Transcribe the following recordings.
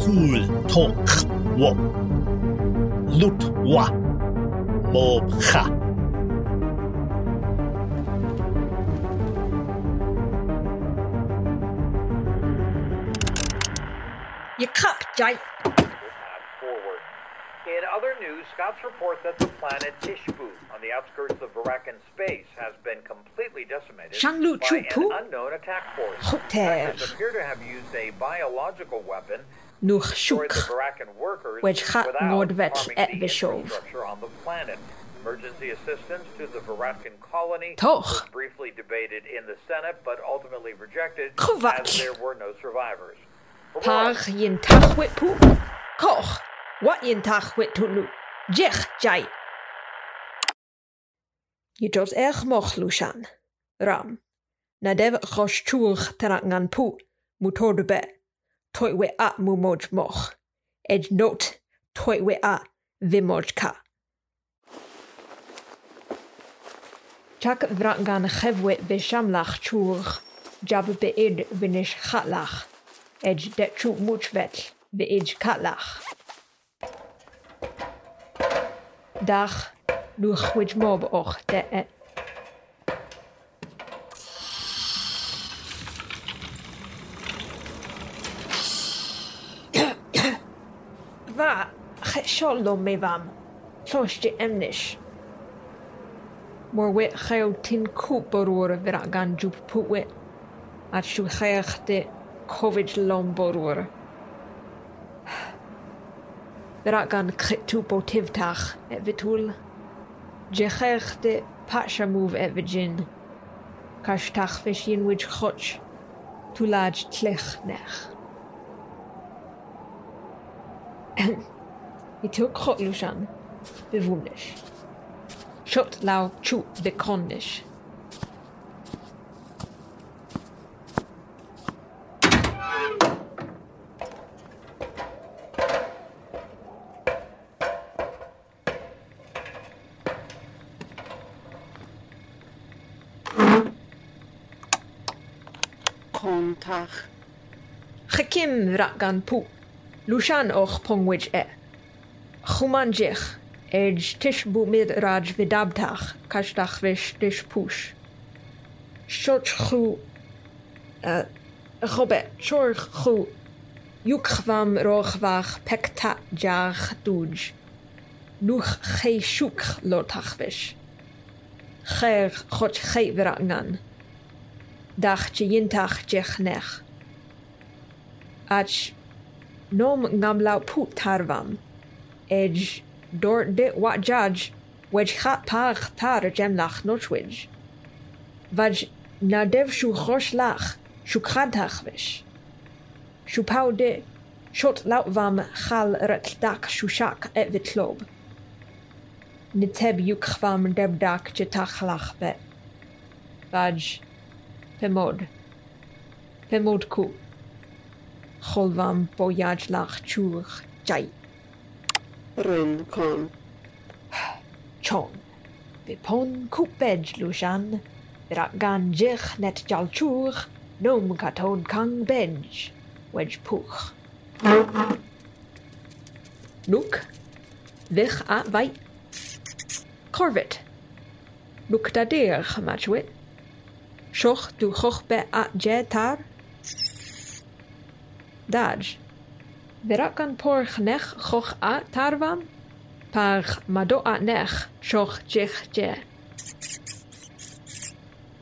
cool tok wo. Lut wa. Mob ha. Je kap, Jai. In other news, scouts report that the planet Tishbu on the outskirts of Varakan space has been completely decimated Shanglu by Chupu? an unknown attack force. Hoter. Appear to have used a biological weapon nwch siwc, wedge chat ngod fetl et fy siof. Emergency assistance to the Varatkan colony Toch. was briefly debated in the Senate but ultimately rejected Chwfac. as there were no survivors. Par yin tachwit pw, koch, wat yin tachwit tunu, jech jai. Yidros ech moch lushan, ram, na def chos chwch terangan pw, mutod be toi we a mu moj moch. Ed not toi we a vimoj ka. Chak vrangan chevwe ve shamlach chur. Jab be id vinish chatlach. Ed det chu muchvet ve id katlach. Dach, nu wyd mob och de et. Sholomé vam, tlochte emnish. Mor wit chael tin cwp o'r o'r fyr ag anjwb pwwit, a siw chael chdi covid lom o'r o'r. Fyr ag an crytw bo tiftach et fitwl. Jechael patcha move et fidjin. Cash tach fish yin tulaj tlech nech. He took Hotlushan, bewundish. Shot Lao Chu bekondish. Kontach. Chakim Rakgan Pu. Lushan Och Pongwich E. Chumanjich, Ej Tishbumid Raj Vidabtach, Kashtachvish Dishpush. Shotchu Chobe, Chorchu, Yukvam Rochvach Pekta Jach Duj, Nuch Cheshuk Lotachvish. Cher Chot Chevragnan, Dach Chiyintach Jechnech. Ach Nom Gamlau Put Tarvam. Edge dor dit wat judge wedge gaat pag tar gemlach notwidge. Vaj nadev shu chosh lach shu vish. Shu pau de shot lautvam chal ret dak shu shak et vitlob. Niteb yukvam deb dak lach bet. Vaj pemod. Pemod ku. Cholvam boyaj lach chur jai. Ryn kon. Chon. Bipon kupej lushan. Birak gan jich net jalchur. Nom katon kang benj. Wedge puch. Nuk. Vich a vai. Corvit. Nuk da deer gemachwit. Shoch du choch be a jetar. Daj. Virakan por chnech choch a tarvan, par mado a nech choch jech je.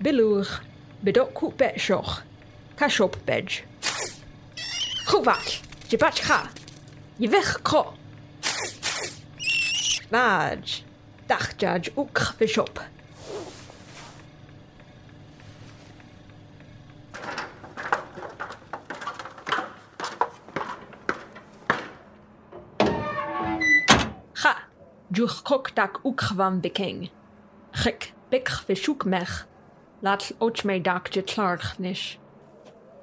Biluch, bidok kut bet kashop bej. Chovat, jibach ha, yivech ko. Vaj, dachjaj uk vishop. Juch kok dak ook van biking. Gik. Bik vishoek mech. Laat me dak je nish.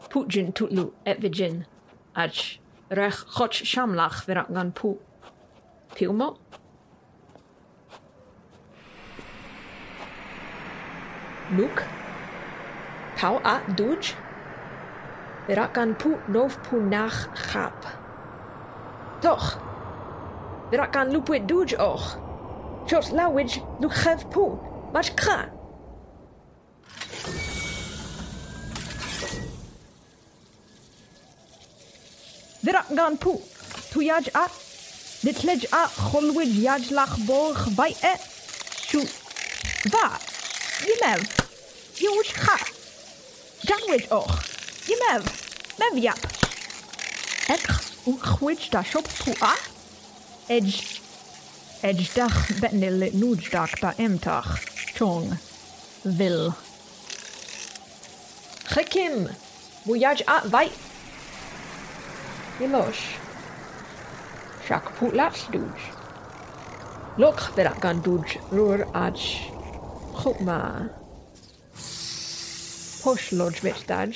Pujin tutlu et vijin. Ach. Rech chot shamlach virak gan pu. Pilmo? Nuk? Pau a duj? Virak gan pu nov pu nach chap. Toch. Brak an lupwyd dwj och. Chos lawidj lwch chef pw. Mach kra. Virak gan pw. Tu jaj a. Ditledj a cholwyd jaj lach borch bai e. Siw. Dwa. Jimew. Jiwj cha. Janwyd och. Jimew. Mew jap. Ek. Uchwyd da siop pw a. Edge. Edge dach betnil nŵdach da emtach. Chong. Vil. Chekim. Voyage a vai. Milosh. Siac pwlach dŵj. Loch byrach gan dŵj rŵr adj. Chwma. Posh lodge mit daj.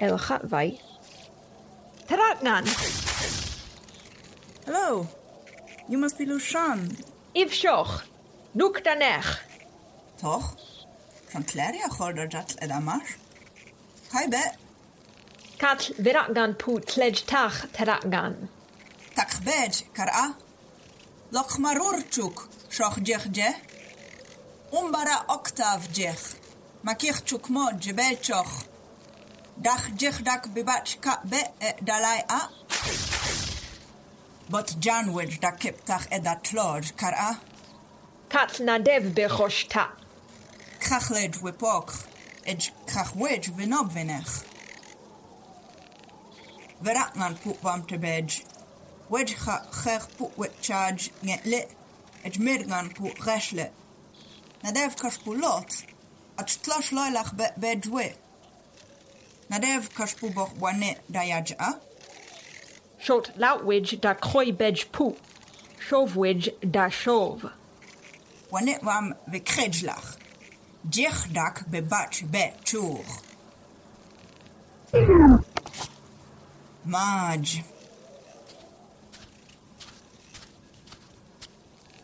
El chat vai. Taratnan. Taratnan. Hello. You must be Lushan. If shoch. Nuk danech. Toch? Van Claria gorder dat edamar. Kai be. Kat virakgan pu tledge tach terakgan. Tak bed kara. Lok marur chuk. Shoch jech je. Umbara octav jech. Makich chuk mod jebel choch. Dag jech dak bibach ka be e dalai a. But Janwich da kiptach ed da tlod, kara? Kat na dev bechoshta. Kachled wipok, ed kachwij vinob vinech. Veratnan put bam te bej. Wej chach put wit charge get lit, ed mirgan put reshlet. Nadev kashpulot, at tlash loilach bej wit. Nadev kashpubok wane dayajah. Shot lautwidge da kroibedge poe. Shovwidge da shove. Wanet wam vikredjlach. Jichdak bebach bechur. Marge.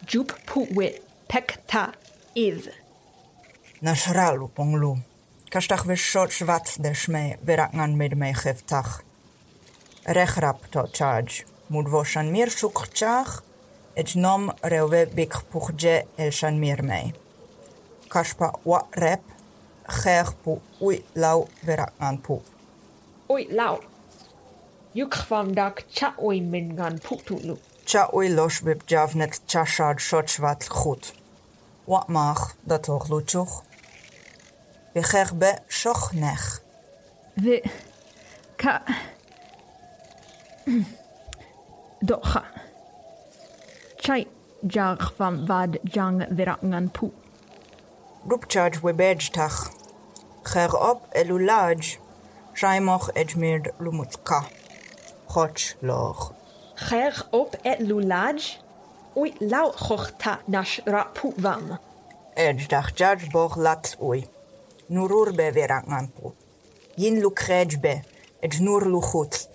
Jup putwit pekta iv. Nashralu ponglu. Kashtach vishot shvat deshme viraknan midme chevtach. rehrap to charge. Mudvoshan mir shukchach, et nom reuve bik purje elshan mir mei. Kashpa wa rep, cher pu ui lau vera an pu. Ui lau. Yukvam dak cha ui min gan pu tu lu. Cha ui losh bib javnet cha shad shotchvat khut. Wa mach dat och luchuch. Becher be shoch nech. Ve ka Docha. Chai jag van vad jang virangan pu. Rupchaj we bedjtach. Cher op elulaj. Shaimoch edjmir lumutska. Choch loch. Ger op et lulaj. Oi lau chochta nash ra pu vam. Edjdach jaj boch lat ui. Nurur be verangan pu. Yin lukrej be. Edj nur luchut.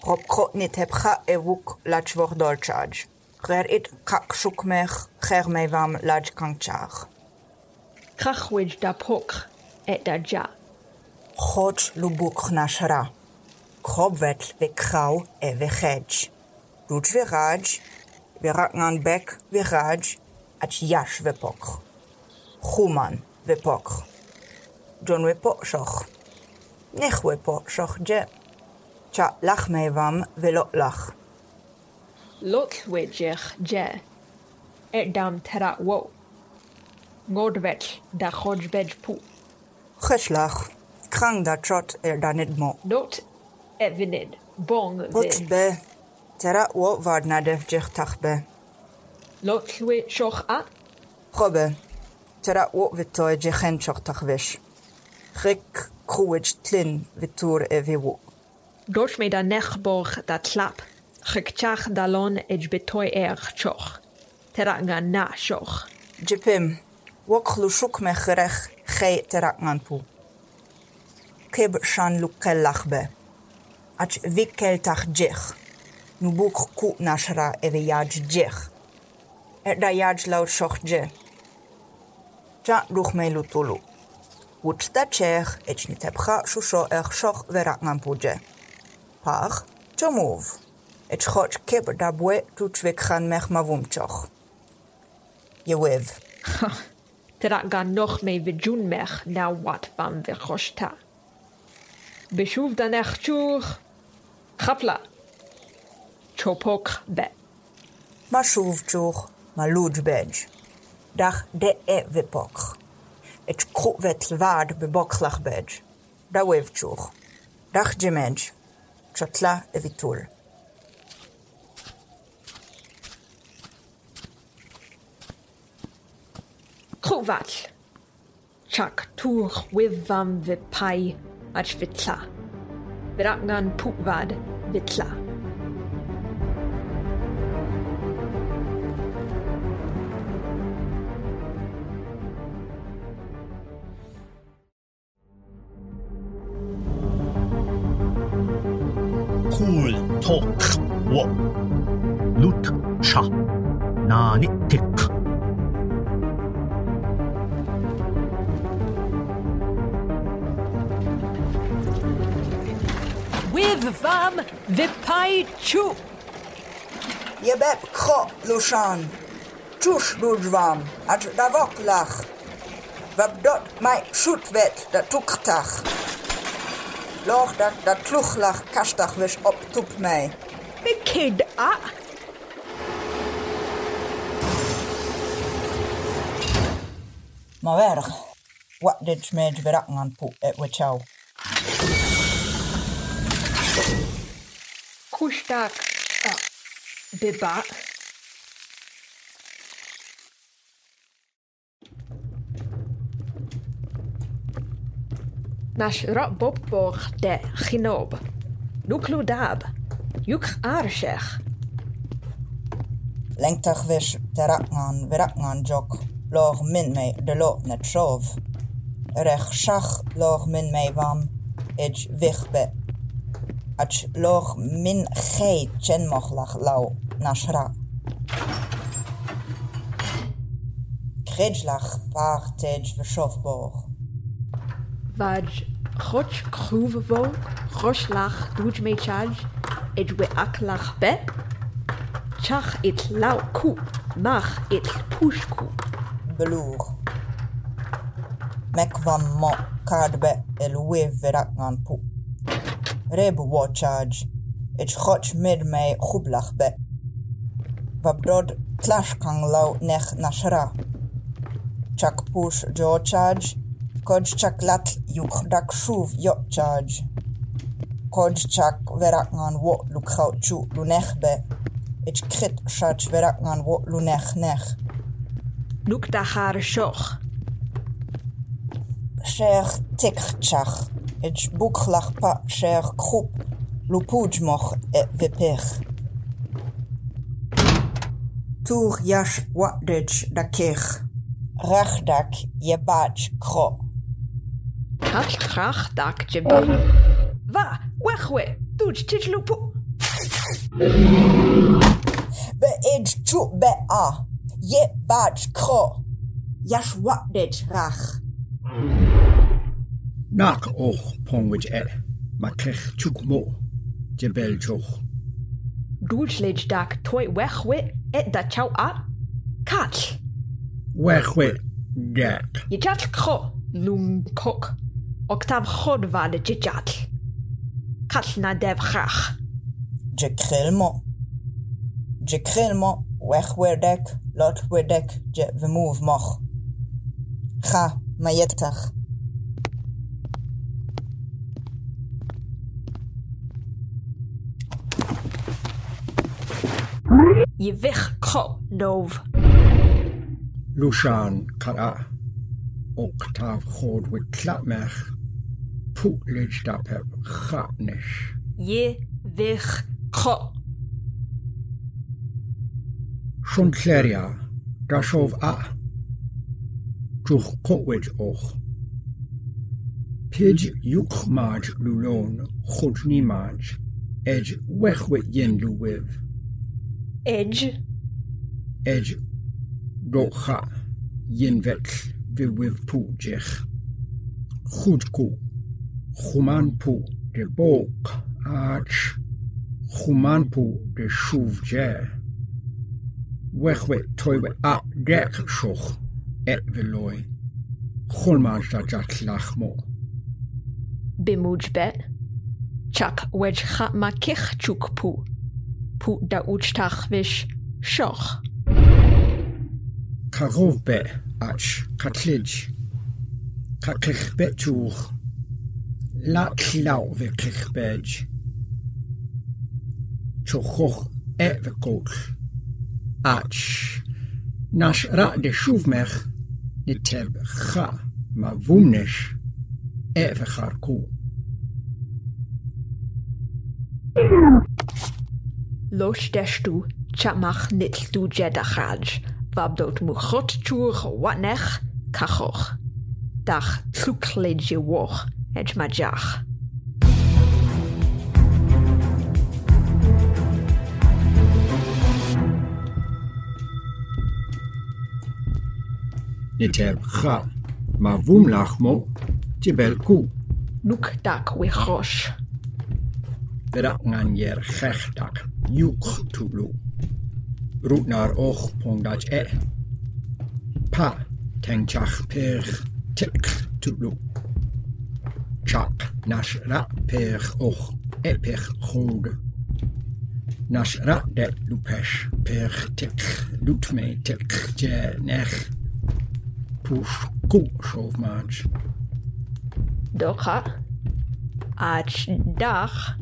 Rob Krotnit heb cha e woek laatwoch dolchaaj. Rer it kak soekmech ger méi wam laaj kantjaag. Krachwej da pokr et da ja. Chod lubuk nashra. Krobwet we krau e we chej. Doet we raj, we raken aan bek we raj, at jash we pokr. Goeman we pokr. John we poksoch. Nech we poksoch je. lachmevam velo lach. Lot wejich je. Er Edam terat wo. Godvech da chodbej pu. Cheslach. Krang da trot er danid mo. Not evinid. Bong Gotbe. tera wo vardnadev jich tachbe. Lot we shoch a. Chobe. tera wo vitoy jichen choch tachvish. Rick kruwich tlin vitur evi wo. Dosh da nechborg da tlap. Gekchach dalon ej betoy er choch. Teranga na shoch. Jepim. Wok lushuk me gerech ge terakman pu. Kib shan lukel lachbe. Ach vikel tach jech. Nu buk ku nashra eve yaj jech. Er da yaj laut shoch je. Ja luch me lutulu. Wut da chech ech nit heb cha shusho er shoch verakman pu je. Par Chomov. Et Schotsch Keber da Bue Tutschwekran Mechmavumchoch. Jewev. Trat gan noch mei vijun mech na wat vam vechoshta. Beshuv da nechchuch. Chapla. Chopok be. Ma shuv chuch, ma luj bej. Dach de e vipok. Et kru vet vard beboklach bej. Da wevchuch. Dach jemenj. צ'טלה וביטול. Trovac. Chak tur wivam vipai achvitla. Viragnan putvad vitla. Chu. Je bep kro lushan. Tush lujvam. At davok lach. Wab dot mai shootwet dat toektach. Loch dat dat kloeglach kastach wis op toep mij. Mi kid a. Maar werg. Wat dit smedj verak aan poe et wechau. Kushtak. Biba. Nash rot bopborg de chinob. Nuklu dab. Juk arshech. Lengtach wis terakngan verakngan jok. Loch min mij de lot net shov. Rech shach loch min mij wam. Ij wichbe. أتشلوخ من خي تشن مخلخ لو نشرا Kretschlach, Partej, Veshofboch. Vaj, Chotsch, Kruvvo, Choschlach, Dujmechaj, Edweaklach be, Chach it lau ku, mach it pushku. Beluch. Mekvam mo, kadbe, elwe veraknan pu. Reb Watchaj, ich hoch mit mei Hublach be. Vabdod lau nech našra. Čak puš džočaj, kod chak lat juk dak šuv jočaj. Kod čak verakngan wo lukhau be. Ich krit šač verakan wo lunech nech. Nuk dachar šoch. Šech. et j'bouclach pas cher croup, l'oupouj-moch et vepech. Tour jasz ładecz dakich, rachdak jebacz kro. Kasz rachdak jeba. Wa, wachwe, tuż czyć lupu. Be idź czu be a, jebacz kro, jasz ładecz rach. Nak och pongwyd e, mae cech chwg mo, jebel chwch. Dwylledg dag toi wechwe e da chaw a call. Wechwe dag. Ie chall cho lwm coc. Octaf chodfad y jechall. Call na def chach. Jechel mo. Jechel mo wechwe dek lot wedek je vymwf moch. Cha, mae edrych. i fech cro dof. Lushan kara oktav chod wit tlatmech pwtlid dapep chatnish. Ie fech cro. Da dashof a drwch cowyd och. Pid yw'ch maj lwlon chod ni maj ed wechwyd yen lwyf. Edge. Edge. Do ha. Yen velk. Vi wiv po jech. Khud ko. Khuman po. De bok. Arch. Khuman po. De shuv jech. Wech we. A. Dek. Shuk. Et vi loy. Khulman sa jat Chak wej ha ma kich chuk po. Da úchtach vis shoch. Karov be ach katlij. Kaklich betuch. La klau ve klich bej. Chochoch et ve koch. Ach. Nash ra de shuvmech. De teb cha. Ma vumnesh. Et ve Los dech du, chamach nit du jedachraj, wabdot mu wat nech, kachoch. Dach zuklid je woch, et majach. נתערכה, מבום Nuk תבלקו. wi דק וחוש. ורק jer חך דק. Ngan yer chechtak. Juk tulu. Roet naar och pongdaj e. Pa. Tengchach per tik tulu. Chak. Nash ra per och. E per chode. Nash ra det lupesh per tik. Lut me tik je nech. Push ku shofmaaj. Docha. Ach dach.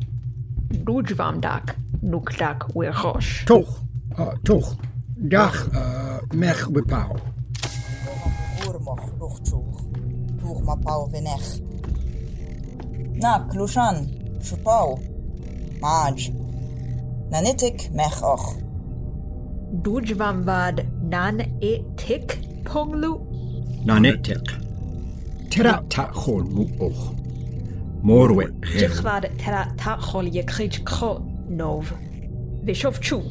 Dujvam dak. Nuk dak wichosh. Toch. Uh, toch. Dag uh, mech bepaal. Urmoch luchtzoog. Toeg ma pau venech. Na, klushan. Shupau. Maj. Nanitik mech och. Dujvam vad nan e tik ponglu. Nanetek. Tera ta chol mu och. Morwe vad tera ta chol je krij nov. Vishov chu.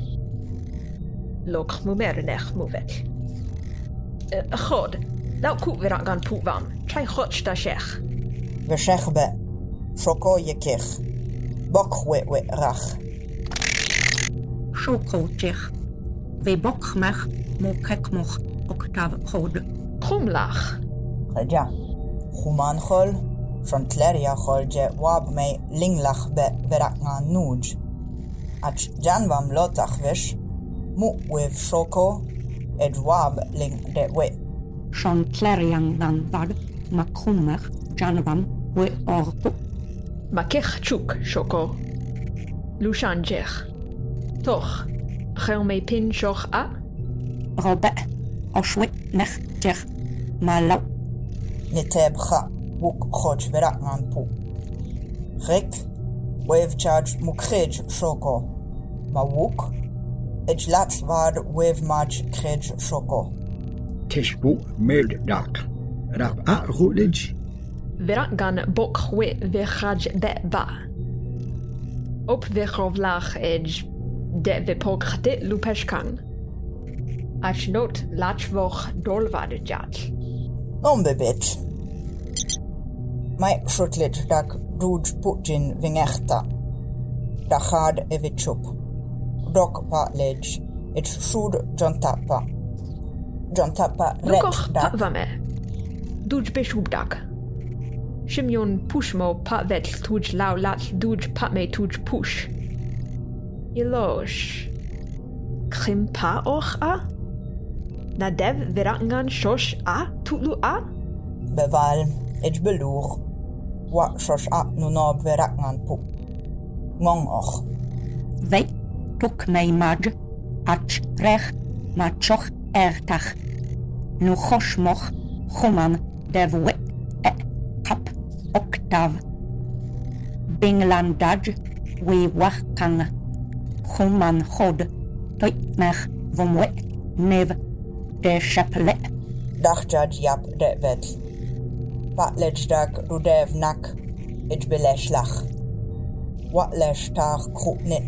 Lok mu mernech mu vet. Chod. Lau ku viran gan puvam. Trai chotch da shech. Veshech be. Shoko je kich. Bok we we rach. Bokmech mo kekmoch octav hode. Krumlach. Reja. Human chol. Shon tleria chol je wab me linglach be verak nga Adjanvam לא תחבש, muevshoko, edvab ling dewe. Sean Clarion Dandag, Makumach, Janvam, we orpo. Makech chuk shoko. Lushanjech. Toch, Germe pin shoch a? Robert, Oshwit nech jech, Malau. Netebcha, Wuk Chodge Verak Manpu. Rek wave charge mukrej shoko. Mawuk, ejlatsvad wave march krej shoko. Tishbu meld dak. Rab a rulij. Verangan bokhwe vechaj deba. Op vechrovlach edge de vipokrate lupeshkan. Ashnot lachvoch dolvad jat. Ombebit. My shortlet dak duj putin vingechta. Dachad evichup. Dok pa ledge. Et shud John Tappa. John Tappa ret dak. patvame. Duj bishubdak. Shimyon pushmo patvet tuj lau lat duj patme tuj push. Ilosh. Krim pa och a? Nadev virangan shosh a tutlu a? Beval. Et belur. Wa shosh a nunob verakngan pu. Ngong och. We tuk mei maj. Ach rech machoch ertach. Nu choshmoch chuman devwe e kap octav. Binglandaj we wachkang. Chuman chod. Toitmech vomwe nev de chapelet. Dachjad yap de vet. Patletchtag Rudev Nak, Ijbileshlach. Watleshtag Krupnit.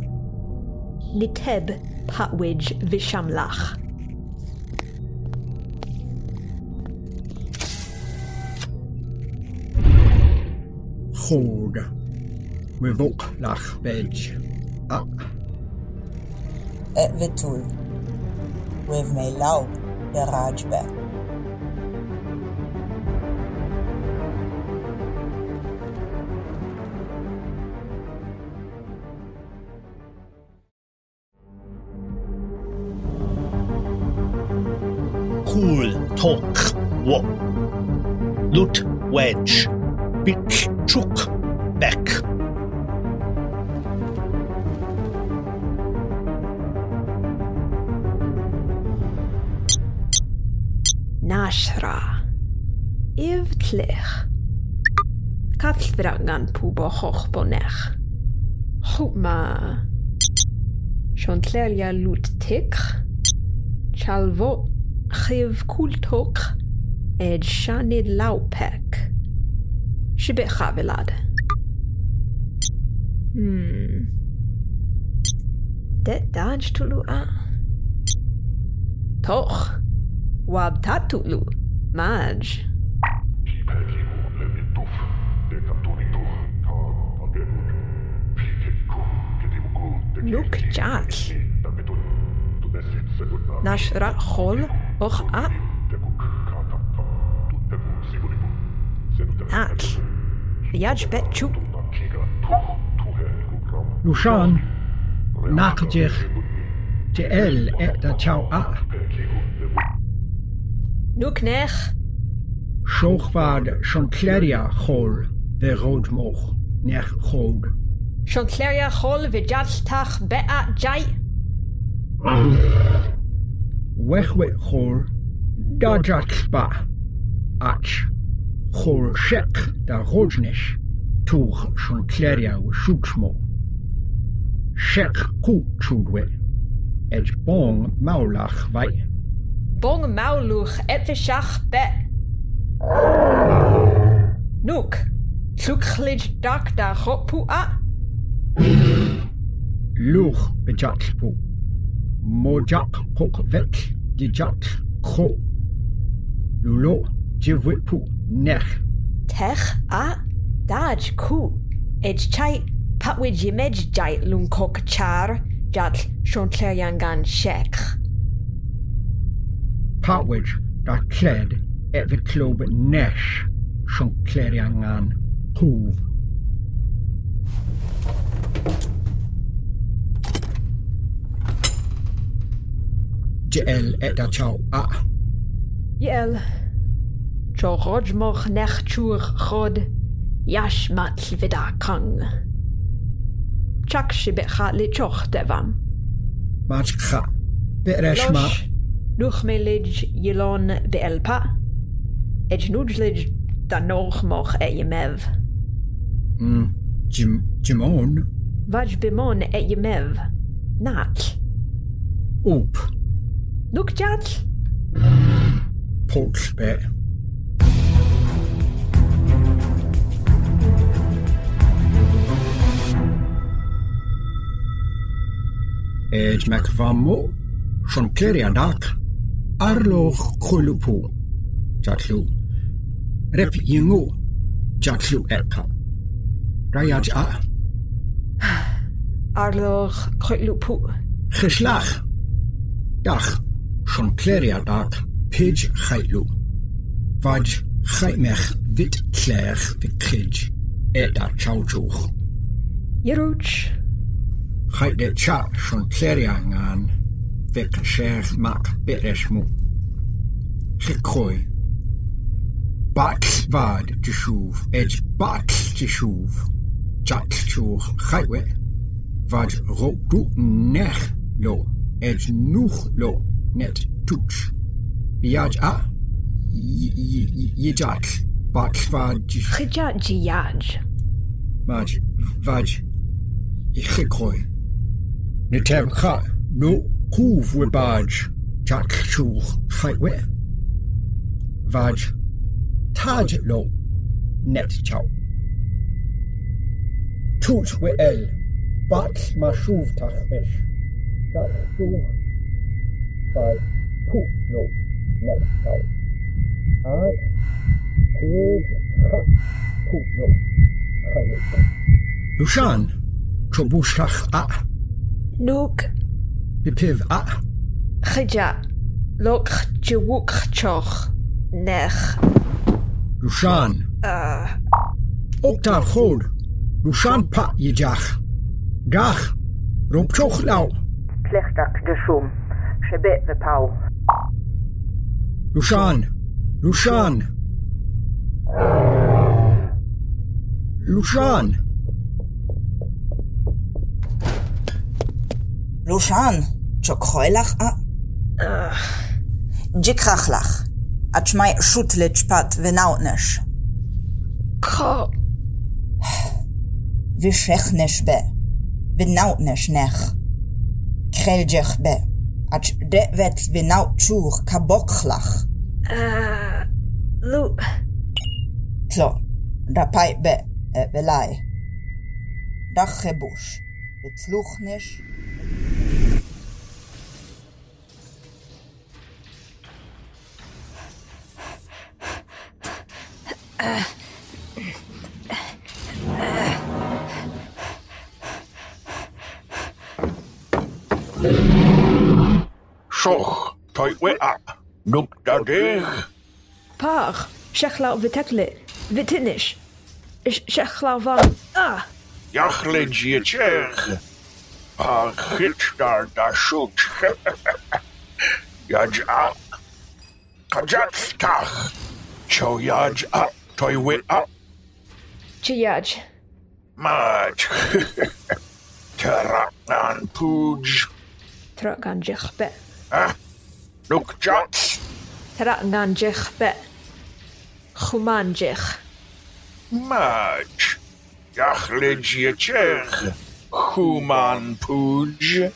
Niteb Patwij Vishamlach. Fråga. Revoklach Bej. Ah. Et Vitul. With Melau, the Rajbeh. Walk, walk. Look, wedge. Pick, Bikchuk, Back. Nashra, Ivtlech, Katlvrangan Pubo Hochbonech, Huma, Shontleria Luttikh, Chalvo Skivkoltok är Shani Laupek. Shibet Chavilad. Hmm. Det daj tulua. Toch. Wabtatulu. Maj. Nuk Jack. Nashra Hall och a. Nat. Yaj bet chu. Lushan, nakjich, te el et da chau a. Nuk nech. Sjogwaard Chantleria gol, de roodmoog, nech god. Chontleria chol vijat tach bea jai. wegweghor dajatspa ach Chorchek da Rojnech toch schon kleriawe Schuchmo. Chek kochwe Et bon Maulach wei. Bon Mauluch etchach be. Nook Zuchlid dak da Ropu a? Luch bejatpo. Mojak kok wech. Dijat kro. Lulo jivupu nech. Tech a daj ku. Ej chai patwid yimej jai lun kok char jat shontler yangan shek. Patwid dat kled evit klob nesh shontler yangan hove. جعل أدتو أ يأل جو رجمخ نخشور خود يشمت الفدا كان تشكش بخا لتشوخ دفام ماتشخا برشما نخملج يلون بألبا اجنوجلج دانوخ موخ ايميف جم جمون واج بمون ايميف نات اوب Look, Judge. Poach bit. Ed McVamo, Sean Cleary and Ark, Arloch Kulupu, Jatlu, Rep Yingu, Jatlu Eka, Rayaj A. Arloch Kulupu. Geslaag. Dach. chonpleriadach pidge chailw. Fadj chaimech fyd clech fy cydj eda chawjwch. Yerwch. Chaide cha chonpleriangan fy cysech mac beresmw. Chichoi. Bach fad dishwf, edj bach dishwf. Jach chwch chaiwe. Fadj du nech lo, et nwch lo. net, tuch biaj a, yijak, bak, vaj. Chijat jiyaj. Maj, vaj, ichikoi. Nitem ka, no, kuv wibaj, jak chu, chaiwe. Vaj, taj lo, net chau tuch we el, bak ma shuv tachmesh. Vaj. Pu lo. Net. Ad. Tej. Ha. Pu lo. Chaitwe. Lushan. Chobushach a. Nuk Bepiv a. Chija. Lok Choch. Nech. Lushan. Uh, Oktar Khod. Lushan pa yijach. Jach. Rumpchoch lau. Plechtak de shum. bit for Paul. Lushan! Lushan! Lushan! Lushan, צ'וקחוילך? ג'יקרח לך. את שמי שוט לצ'פת ונאוטנש. קרא. ושכנש ב. ונאוטנש נך. קרלג'ך ב. Ach devet venautur kabochlach. Ah, äh, lu. Tlo, dapai be, äh, belai. Dachebusch, bezluchnisch. Thank äh, you. Äh, Soch, toit wit up. Nook da. Par, shechlau vitekle, vitinish. Shechlau van, ah. Yachlid ye cheg. Par chitstar da shoot. Yaj up. Kajatstach. Cho yaj up, toit wit up. Chi yaj. Maj. Terak nan pooj. Terak nan jechbet. Nukjats. Teratnanjech be. Chumanjech. Much. Yachlijechech. Human Pooj.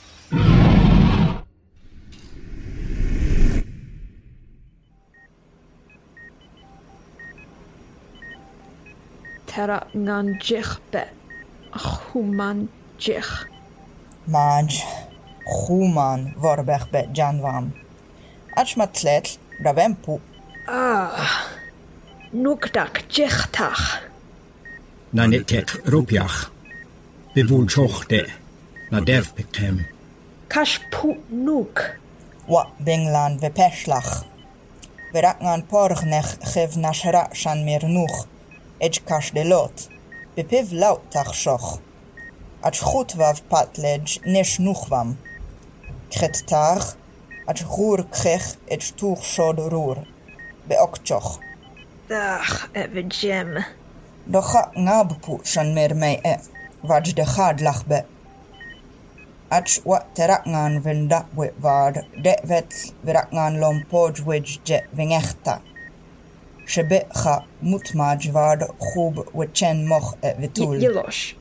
Teratnanjech be. Humanjech. Manj. Juman vorbehbe janvam. Achmatlet, ravempu. Ah, nuktak jechtach. Nanetek rupiach. Bivulchochte. Naderpictem. Kashpu nuk. Wa binglan vepeshlach. Veraknan porgnech gev nashra shan mirnuch. Ech kashdelot. Bepiv lautach shoch. Ach goed wav patlej nish nuchwam. Kret tag. Ach roer krech ej toeg shod roer. Be okchoch. Ach, even Jem. Docha ngabpu shan mir mei e. Vaj de gad lach be. Ach wat terakngan vinda wit vad. De vet verakngan lom pojwij je vingechta. Shebe ga mutmaj vad khub wichen moch e vitul. Yilosh.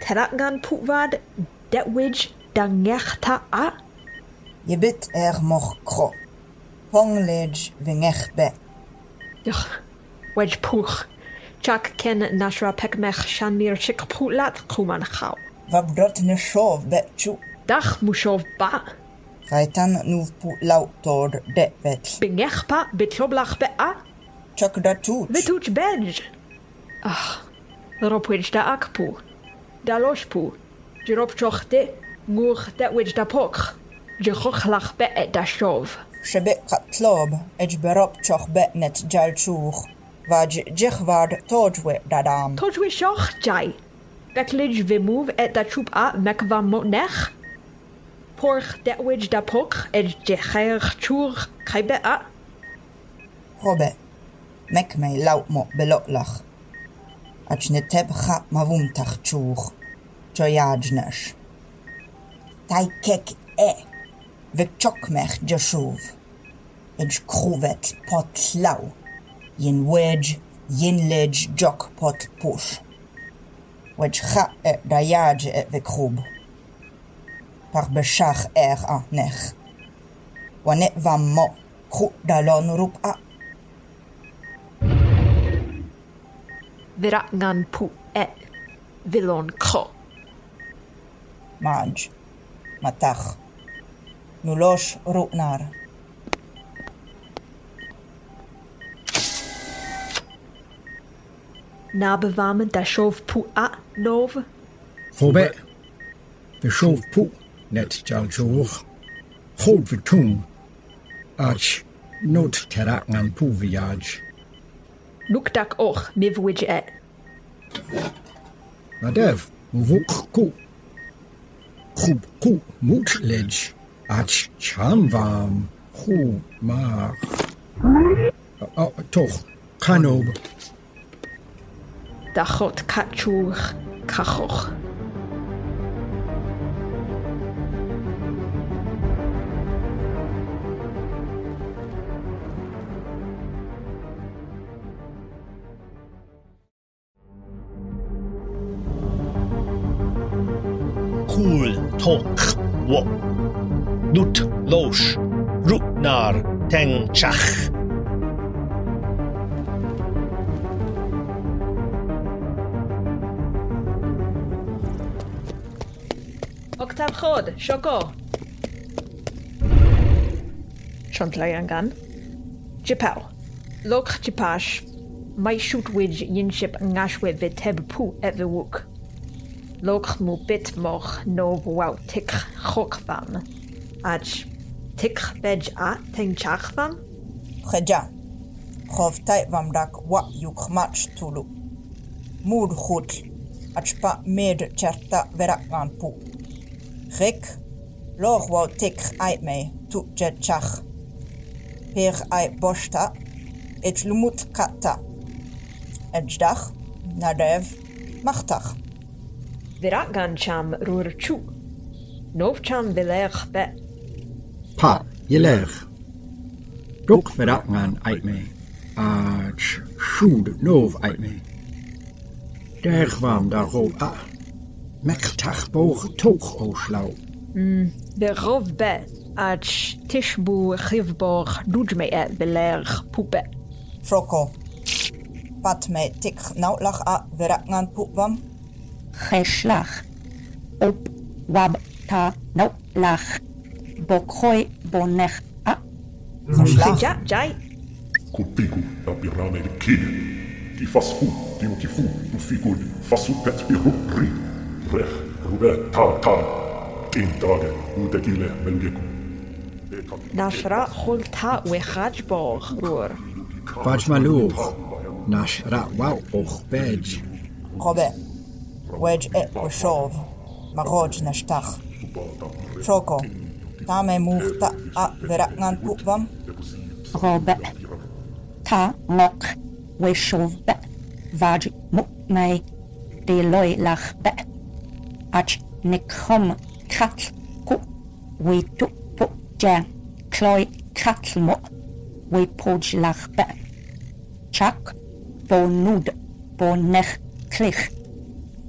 Teratgan Putvad. Detwij Dangechta A. Je bit er moch kro. Ponglej vingech be. Wedge Puch. Chak Ken Nashra Pekmech Shanmir Chik Putlat Kuman Chau. Vabdot ne shov be chu. Dach Mushov Ba. Gaitan nuv pu lautord de vet. Bingechpa Bitoblach Be A. Chak da tut. Vituch Bedge. Ach. Ropwij da Akpu. Da Loshpu. Jirop Chochte. Mur Detwij da Pok. Jirochlach Be et da Shov. Shebe katlob. Ej berop choch be net jal chuch. Vaj jichward tojwe dadam. Tojwi Shoch Jai. Beklij Vimove et da Chup A. Mekva Motnech. Porch Detwij da Pok. Et Jecher Chur Kaibe A. Robe. Mek mei laut mo belotlach. Ach ne teb ga וקצ'וקמך ג'שוב. אג' כרובת פוט לאו, ין וג' ין לג' ג'וק פוט פוש. וג' חא דייג' וכרוב. פר בשח איך אנך. ונאבה מו קחו דלון רופאה. ורקנן פו את ולון קו. מאג' מתח. Wanet vam mo. Kru dalon rup a. Viratgan Pu A. Nov. Fobe. Beshov pu. net jaljoch. Goed vertoon. Ach, not terak ngan puviaj. Look dak och mivwij et. Nadev, vuk ku. Kub ku mut ledge. Achamvam Humar Toch oh, Kanob Dachot Kachur Kachoch Cool Talk. Wow. Lut losh. Rutnar teng chach. Octav chod, shoko. Shontlaiangan. Jipau. Lok jipash. Mai shoot widge yinship ngashwe viteb pu et vewuk. Lok mu bit moch no wow tik chok van. Ach tik veg a teng chach van? Geja. Vam dak wa yuk match tulu. Moed goed. Achpa med cherta verakman pu. Gek. Log wou tik uit mij tu jet chach. Per ai bosta. Et lumut kata. Edjdag. Nadev. Machtach. Viratgan cham rur chu. Nov cham vileg be. Pa, je leg. Dok verakman uit me. Ach, shoed nov uit me. Der kwam daar go a. Mechtach boog toog o slauw. De rov be. Ach tishbu chivborg dujme et vileg pupe. Froko. Pat mij tik nautlach a verakman pu vam. Geslag. Op wab ta no lach. Bokoi Bonech. Ah, Gja, Gjaj. Kupiku, ja pirana ele ki. Ki fas fu, ti ki fu, tu figur, fasu pet piru ri. Reh, rube, ta, ta. Tin tage, u tekile, melgeku. Nashra hol ta we khaj bor rur. Faj maluch. Nashra wow och bej. Robe. Wej e wshov. Maroj nashtach. Shoko. Tāme muhta a verakngan pu'vam. Robe. Ta nok. Weshuvbe. Vaj mukmei. Deloi lachbe. Ach nekom katl ku. We tupu ja. Kloi katl mu. We poj lachbe. Chak. Bonud. Bonech klich.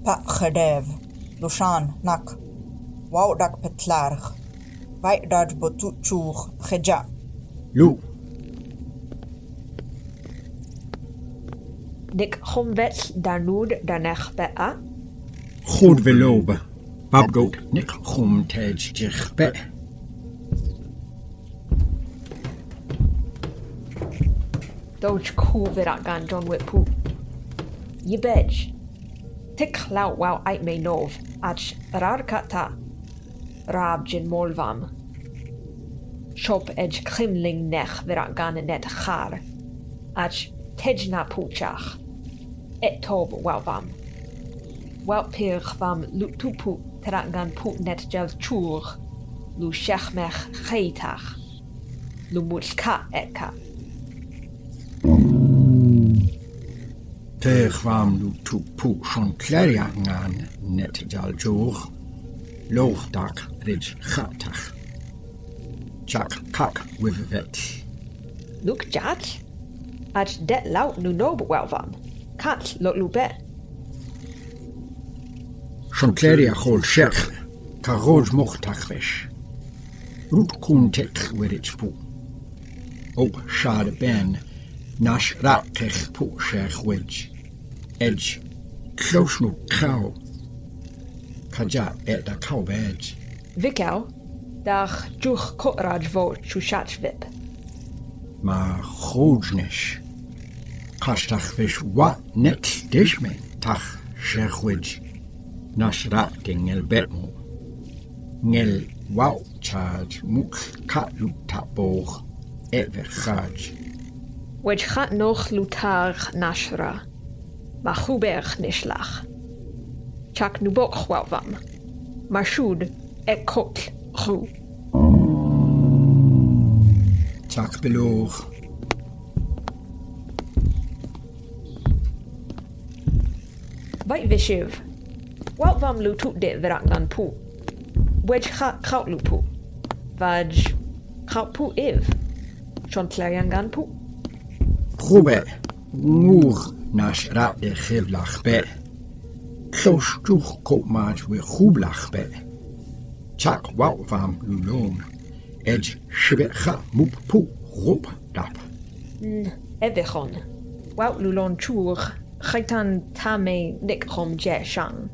Pa gedev. Lushan nak. Waudak petlarg. Wij dat botu chuch. Geja. Lu. Dik chomwets danud danech be a. Goed beloven. Babdoot nik gom tej zich be. Doj ku viratgan John whip pu. Ye bej. Tik lau wow ait me nov. Ach rar rab jyn molvam. Siop edge krimling nech vera gan net char, ach tejna pwchach, et tob walvam. Wawp pirch vam lutupu terangan put net jav chwr, lw siachmech cheitach, lw mwll ca et ca. Teich vam lutupu sion cleriangan net jav chwr, Loog dak ridge gatach. Chak kak with vet. Luke jat? Ach det laut nu nob welvam. Kat lo lube. Schon kleria hol shech. Ka rood mochtach wesh. Roet koen tek with its pu. Ook schade ben. Nash rat kech pu shech wedge. Edge. Close no cow. Haja e da kauwej. Wikał, dach dżuch kotraj wo czuszachwip. Ma chodźniesz. Kasztach wysz wa net dyszmy, tach szechwidź. Nasz ratty ngel betmu. Ngel wau charge muk katlu taboch ewe chaj. Wedge gaat noch lutar nashra, Ma huber nishlach. Chaknubokhuavam, Mashud Ekokl Ru. Chakbelor. Vait vishiv. Waltvam lutut de veragnan pu. Wedge krautlupu. Vaj krautpu iv. Chontlariangan pu. Rube. Moer. Nash ekhev de gilblach. Toeg kop maat weer goeblach be. Chak wou vam lulon. Edge shibe ga moep pu roep dap. Evichon. Wout lulon chur. Chaitan tame nik hom je shang.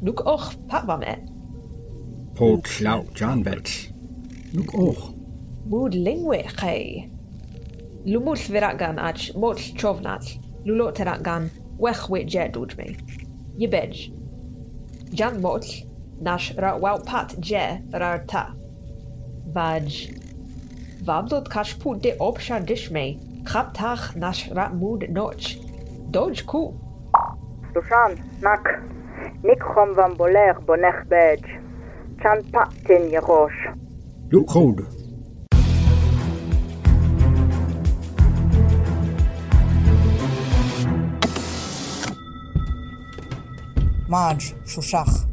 Nuk och patvam et. Po klau janvet. Nuk och. Mood lingwe chai. Lumul viragan ach mot chovnat. Lulo teragan wech wit je dujme. Yibej. Jan mot nash ra wow pat je rar ta. Vaj. Vabdot kashpu de opsha dishme. Kaptach nash ra mood noch. Dodge ku. Lushan, nak. Nik chom van boler bonech bej. Chan patin je rosh. Look hold. Maj shushach.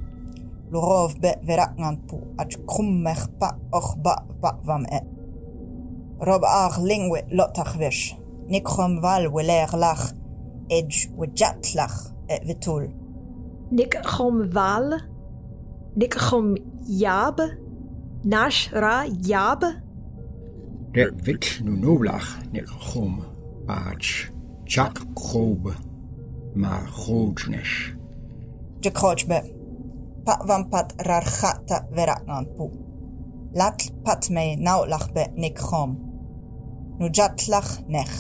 Lurov be veraknan pu ach krummech pa och ba ba vam e. Rob ach lingwe lotach vish. Nikrom val weler lach. Edge we jatlach e vitul. Nik chom val. Nik chom jab. Nash ra jab. Der wit nu noblach nek chom. Ach. Chak krobe. Ma chodnesh. Gjekoqbe, pa vam pat rarhata veraknan pu. lat pat me naulachbe nik chom. Nujatlach nech.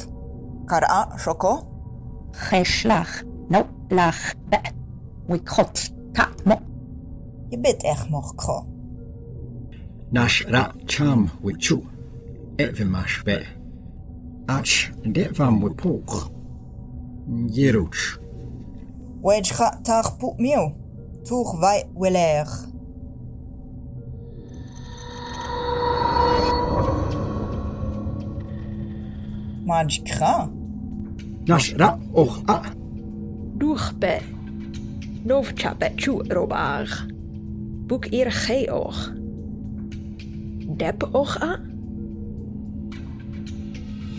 kar Kara shoko? Cheshlach naulach be. Wikot katmo. Je bit ech moch kro. Nash ra cham wichu. Evimash be. Ach, devam wipok. Jeroch. Wedge ga tag pu miu. Toeg wij weler. Maj kra. Nash ra och a. Duch be. Novcha be chu robar. Boek eer ge och. Dep och a.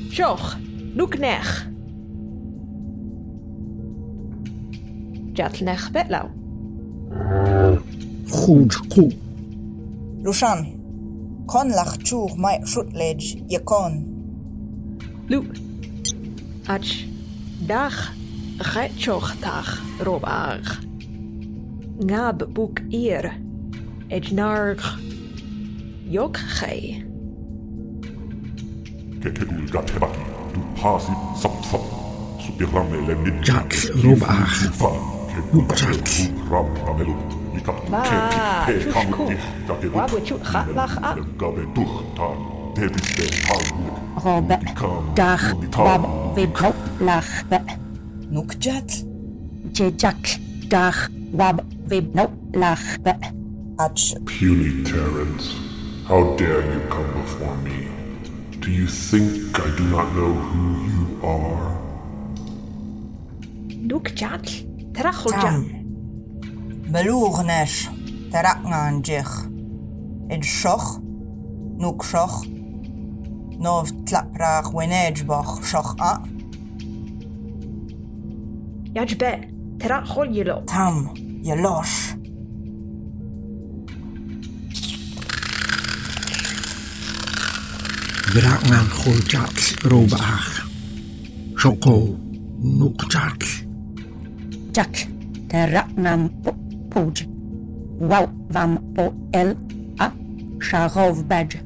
Joch. Nuk nech. Jatlnech betlau. Goed ku. Lushan. Kon lach chuch mai shutlej je kon. Lu. Ach. Dag. Getjoch tag robar. Ngab boek eer. Ejnarg. Jok ge. Kekegul gatebaki, du pasib sapfa, supirame lemnit. Jak robach. Rammelut, Puny Terrans, how dare you come before me? Do you think I do not know who you are? Nukjat? Jatl. Trachel Tam. jam. Beloegnesh. Teraknan jich. Ed shoch. Nuk shoch. Nov tlaprach wenejbach shoch a. Jaj be. Trachel jelo. Tam. Je Jack, tera nam po, pójdź. Wow wam po el a szarow bedź.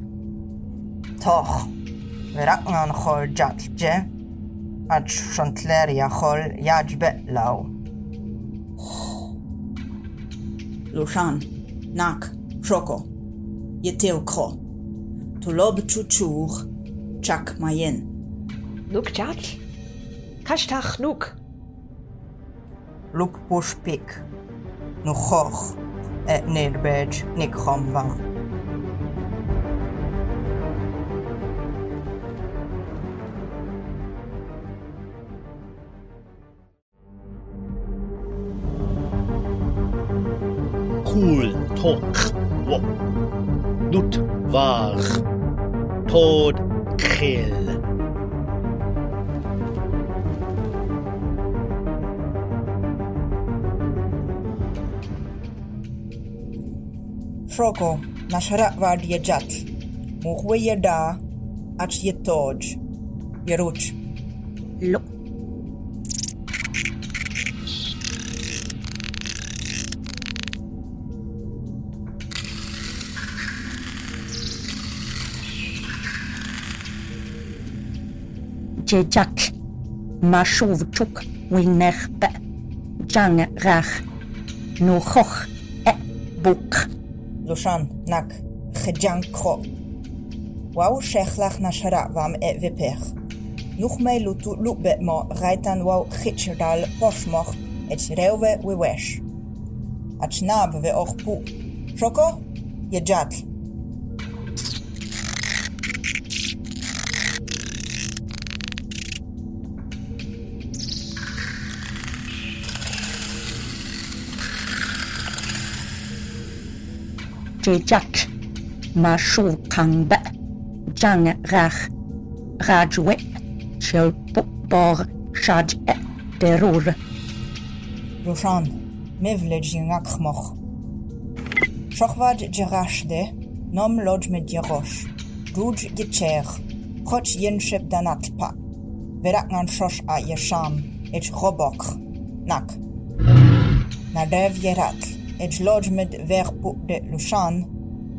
Toch, raqnan chol ġaqġe, għadx xontlerja chol jaġbeq law. Luxan, nak, xoko, jittew ko. Tulob ċuċuħ, ċak majen. Nuk ċaċ? Kax taħ nuk? look push pick. Nochor, et nirbej nikrom vam. Cool talk. Nut war. Tod kill. froko na xaraq var li ġat. Muħwija da għax jittoġ. Jeruċ. Luq. ġeġak, ma xuvċuk u neħbaq, ġan raħ, nuħuħ, e buk. Roshan nak Kho. Wau shechlach na sharavam et vipech. Nuch mei lutu lubet mo reitan wau chitcherdal poshmoch et reuve wewesh. Achnav ve ochpu. Shoko? Yejatl. Jacques, Mashokangbe, Jangrach, Rajwe, Shelpopor, Shaj Derur. Roshan, Mevle Jingakmoch. Shochvad de Nom Lodge Medjerosh, Ruj Gicher, Koch Yenshep Danatpa, Veraknan Shosh A Yesham, Et Robok, Nak. Nadev Yerat. et lodgement verpo de Lushan,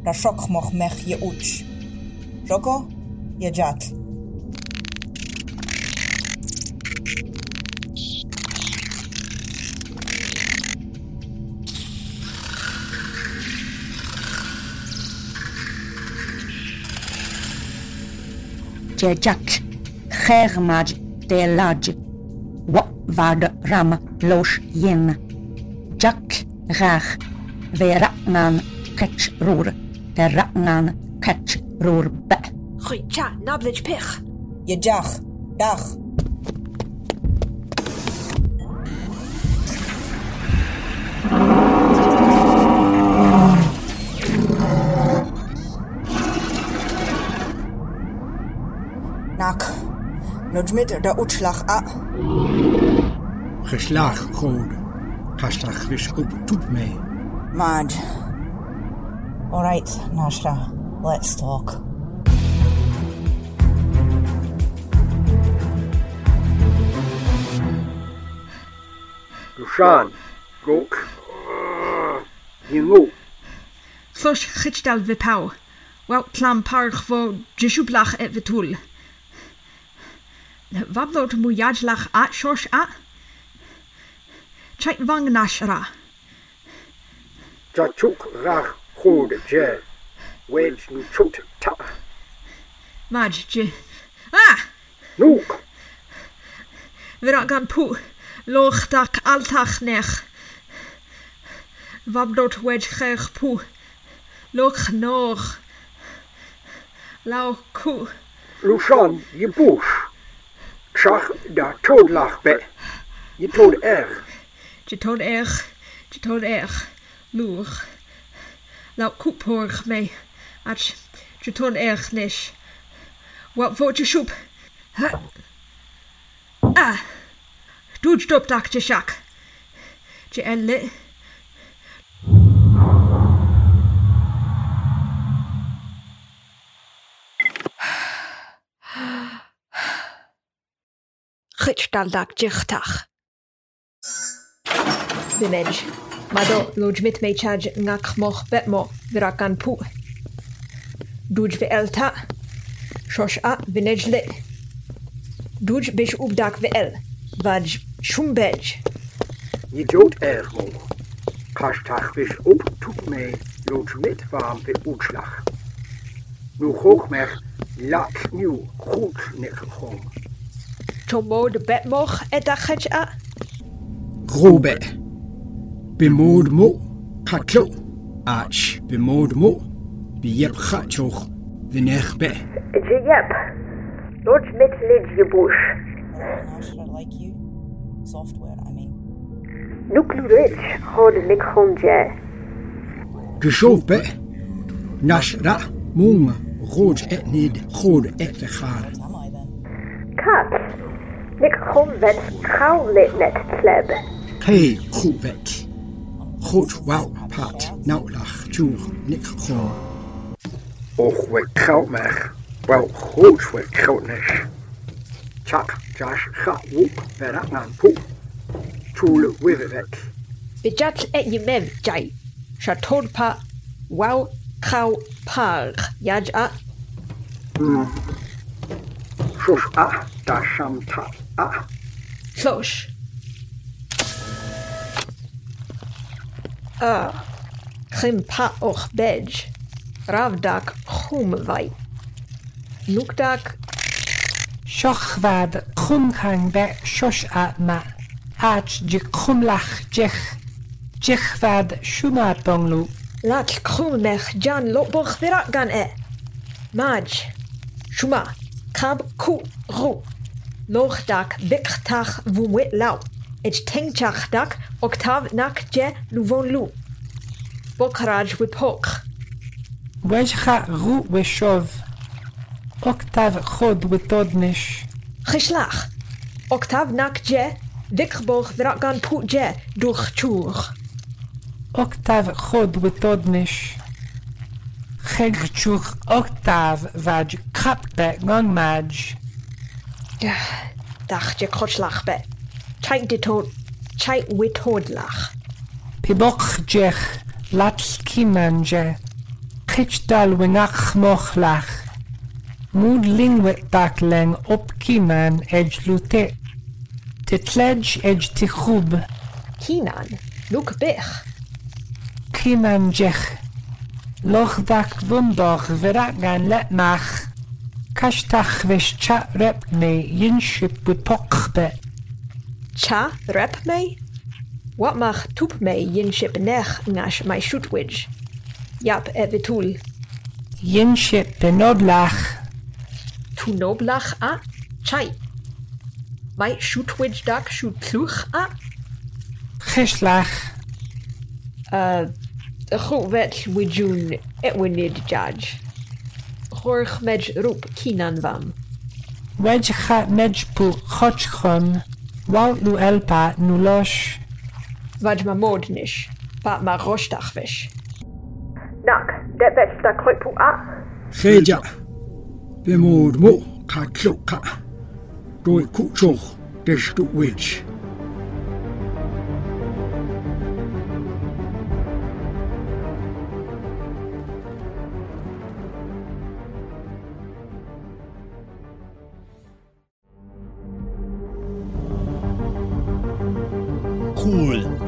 da szokmoch mech je ucz. Żoko je dziad. Jack, Hermaj, Delaj, Wa, Wad, Ram, Losh, Jen. graag we ratnan ketsroer de ratnan ketsroer be. Goeitja, nablitsch pech. Je dag, dag. Nak, nudmit der uitslag a. Geslaag, Gode. Taşraklish uptook me. Mad. All right, Nashra, let's talk. Roshan, Gok, Hingo. Slosh chichtal vipau, welt tlam parch vo jishublach et vitul. Vablot mujajlach at shosh at? Chait vang nash ra. Jachuk rach Gode je. Wedge nu chut ta. Maj je. Ah! Nuk! Vira gan pu. Loch dak altach nech. Vabdot wedge chech pu. Loch noch. Lau ku. Lushan, je bush. Chach da todlach be. Je tod er. Je toon erg. Je toon erg. Loer. Lau koeporg mee. Ach. Je toon erg nish. Wat voor je soep. Ah. Doe stop dak je shak. Je elle. Chitdal dak jichtach. Bimage. Mado lujmit me charge ngak moch betmo virakan pu. Duj elta. Shosh a vinejle. Duj bish ubdak w el. Vaj shumbej. Idiot erho. Kasztach bish up tuk me lujmit wam ve utschlach. Nu hoch mech lak nu goed nechom. Tomo de betmoch etachet a. Rube. Bemood mo. Katlo. Ach. Bemood mo. Biep gatjoch. De nechbe. Jep. Lodge mit lid je bush. Nashra like you. Software, I mean. Nuklu rich. Hod nik honje. Geschobe. Nashra. Mung. Rood et nid. Rode et gaar. Kat. Nik honvet gauw lit net sleb. Hey, goed wet. Goed wauw, pat, nauwlach, tjoer, nik gewoon. Och, we koud meg. Wel, goed we koud nes. Chak, jas, ga, woep, verak aan poep. Tjoele, wive wet. Bijat et je mev jai. Shatod pa. Wow. Kau par. Yaj a. Sos a, da sam ta a. Slosh. a chimpa och bej, ravdak chumvai. Nukdak Shochvad chumkang be shosh atma, ach di chumlach jech, jechvad shumat bonglu. Lach chumech jan lobboch virat gan e. Maj, shuma, kab ku ru, lochdak biktach vumwet lau. Echtengchachdak, oktaw nakdzie luwon lu. Bokraj wypok. Wejcha ru wyszow. Oktaw chod wytodnysz. Chyślach. Oktaw nakdzie wykboch wragan puddzie duch czur. Oktaw chod wytodnysz. Chegczur oktaw wadź kapte gonmadź. Dach, dziek choć lachbe. Czaj wytodlach. Pibochdziech, latski manje, chichdal winach mochlach. Moodling wit dakleng opkiman edge lute. Titledge edge tichub. Kinan, luk bich. Kinan jech. Loch dak wundoch veragan letmach. Kashtach vish chat repne yinship with. Cha rep me? Wat mag toep me yinship nech ngash my shootwidge? Yap eh, evitul. Yinship benodlach. Tu noblach a? Chai. My shootwidge dak shoot pluch a? Gishlach. Uh, eh, goed eh, wet wijun et winid judge. Gorg medj roep kinan vam. Wedge gaat medjpu chotchon. Waldu elpa nulosh. Vajma modnish. Batma roshtachvish. Nak, det bedste krypu a. Seja. Bemod mo, ka tjoka. Doi kutsuk, desto witch.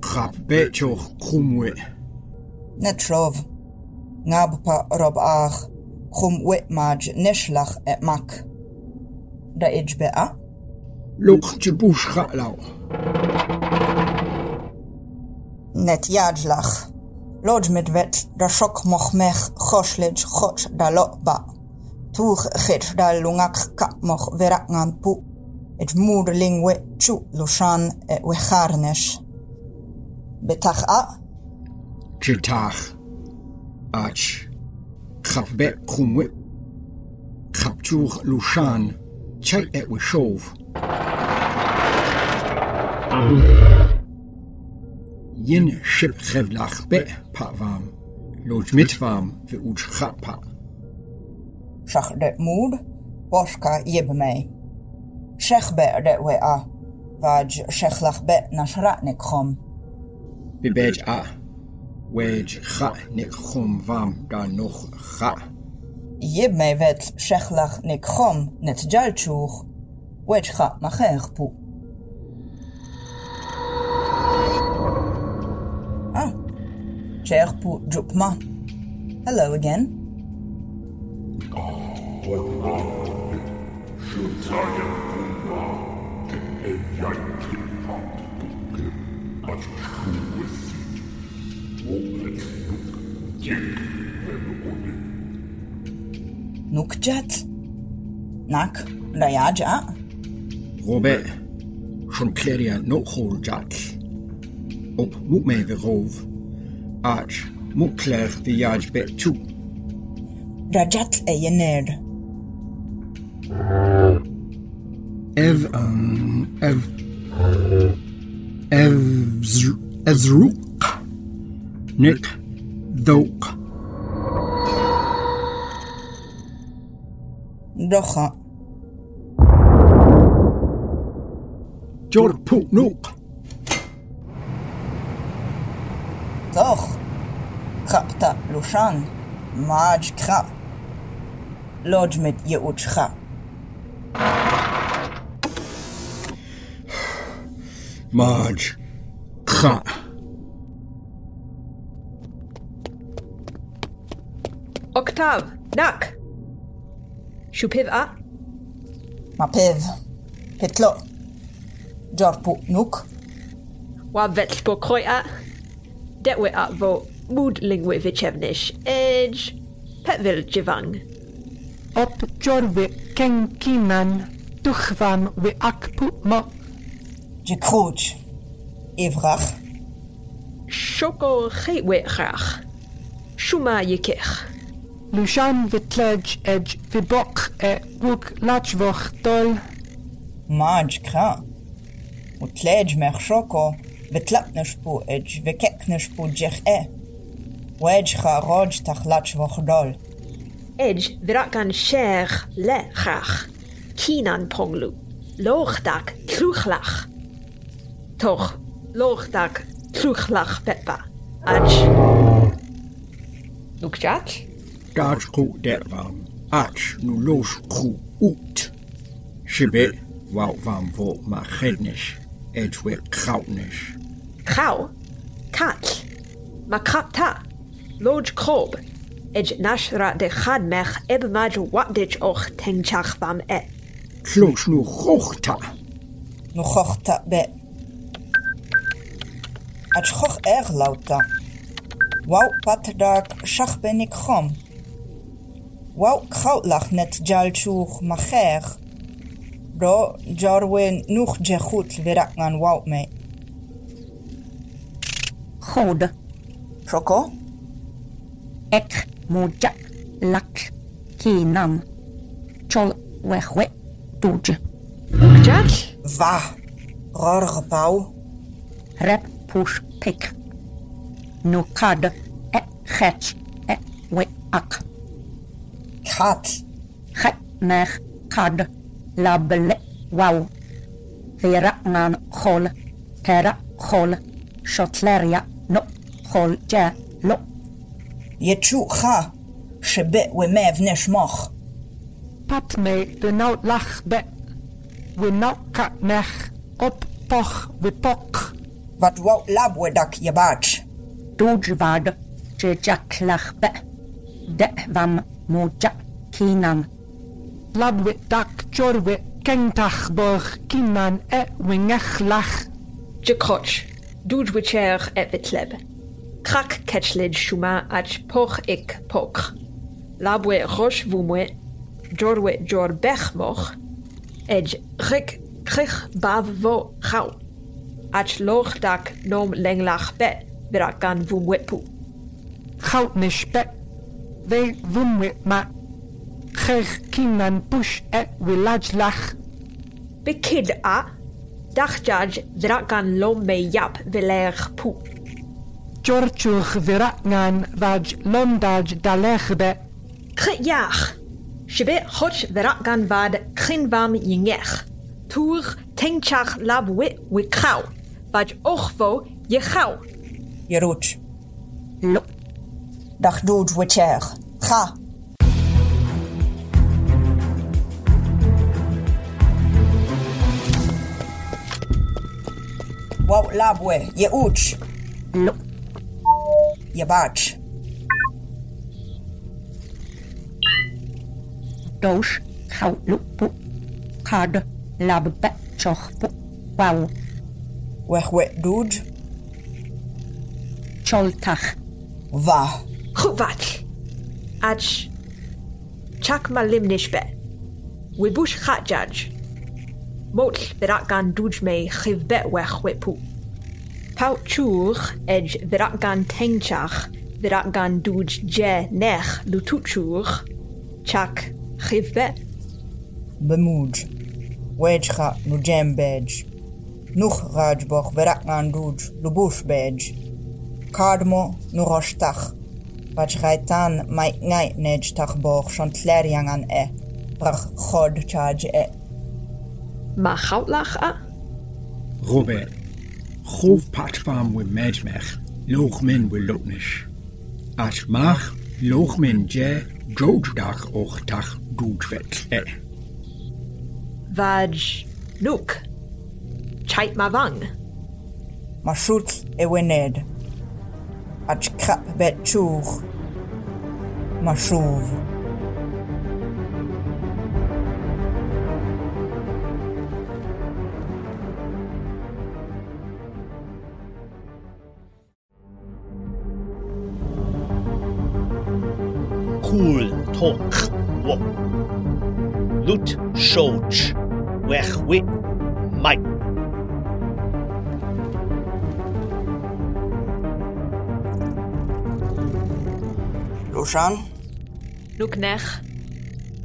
Kapecioch kumwe. Netrov. Nabpa rob ach. Kum witmaj neshlach et mak. Da idźbea? Luk ci buszka lau. Net jadlach. Lodź medwet da szok moch mech choszlecz chocz da loba. Tuch chyt da lungak kap moch verak ngan. et murlingue chu lushan et wecharnesh. Betach a. Chiltach. Ach. Charbe chumwe. Chapchur lushan. Chay et wechov. Yin ship chevlach be patvam. Loj mitvam ve uch chapa. Shach det mud. Boshka yeb mei. shechbe that way. a. Vaj shechlach be nashrat nikhom bibej a. Wej kha nikhom vam ga noch kha. Yeb me vet shechlach nikhom net jalchuch wej kha macher pu. Ah cher pu jupma hello again. Ah, what, what? Shoot target. Nukjat? Nak, Layaja? Robe, schon Kleria no Jack. Op Mukme verov, Arch, Mukler the Yaj bet too. Rajat. Ev, ähm, Ev, Ev, Ezruq, Nick, Douk. Doha. Jorpunuk. Doch. Krapta Lushan. Majkra. Lodge mit Yeutschra. Marge. Cha. Octave, nac. Siw pif a? Ma pif. Hitlo. Jorpu nuk. Wa fetll bo croi a. Detwe a fo mwd lingwe fi chefnish. Edge. Petfil jivang. Op jorwe kenkiman. Duchvan we akpu mo Gekroet. Evrach. Shoko Chewechach. Shuma Yekech. Lushan Vitlej Edge Vibok et Wuk Lachvoch Dol. Maj Kra. Utlej Mer Shoko. Vitlapnishpu Edge Vikeknishpu Jech E. Wedge Charoj Tachlachvoch Dol. Edge Virakan Sher Lechach. Kinan Ponglu. Lochdak Kruchlach. Toch, loogdak kroeglach peppa. Adj. Nukjat? Daj ko der vam. Arch nu los kru ut. Shibe, wou vam vo ma gednish. Edge we krautnish. Gauw. Kat. Makapta. Loj krob. Edge nashra de gadmech ebemaj watdich och tengchach vam e. Nu gochta. Nu gochta be. Ach goch erg lauta. Wauw paterdak shach ben ik gom. Wauw krautlach net jalchuch macher. Do jarwe nog jechut virak ngan wauw me. Goed. Choco? Ek moja lak kinan. Chol wegwe doje. Nukjat? Va. Rarige pauw. Rep push pik. Nu kad e het e we ak. Kat. Het mech kad labele wow. Vera ngan hol. Tera hol. Shotleria no hol ja lo. Je. Shebe we mev nesh moch. Pat me de naut lach be. We naut kat mech op poch we pok. Wat labwe dak je baach. Doge vad je jack lach be. De vam moja kinan. Labwe dak jorwe kentach borg kinan e wingech lach. Jakoch. Doej wicher et vitleb. Krak ketchlid shuma ach poch ik poch. Labwe rosh vumwe. Jorwe jor bechmoch. Edge rik krich bav vo gauw. Achloch dak nom lenglach bet, birakan vumwitpu. Goud nishpet, ve vumwit ma, gerg kinan push et wilajlach. Bekid a, dachjaj drakan lom me yap vilerg pu. Georgiuch virakan vaj lomdaj dalegbe. Kjach, shibit hotch virakan vad krinvam yingech. Tour tengchach lab wit wikrau. Yechau. Jeroet. Lo. Dag dood witcher. Ga. Wow labwe. Je uch. Lo. Je bach. Doos Gauw Lupu. Kade Labbe Chochpu. Wow. Wechwet dŵd. Choltach. Fa. Chwfall. Aj. Chak malim nishbe. Wibush khatjaj. Motl birak gan dŵj me chivbet wechwet pŵ. Pau chwch ej birak gan tengchach birak gan dŵj je nech lwtwt chwch. Chak chivbet. Bemwj. Wedge chat no jam badge. Nuch Rajboch Verakmanduj Lubushbej Cardmo Nurochtach Vach Raitan Mai Ngai Nej Tachboch Chantleriangan E Brach Chod Chaj E Ma Chautlach A Robert patfam Patchfarm with Mejmech Lochmin with Lotnish Ach Mach Lochmin Je Jojdach Och Tach Dujvet E Vaj Nuke Chait mavang. Mashut e wened. Ach krap bet chur. Mashuv. Cool talk wo. Lut shoch. Wech wit might. rwyshan. Lwg nech.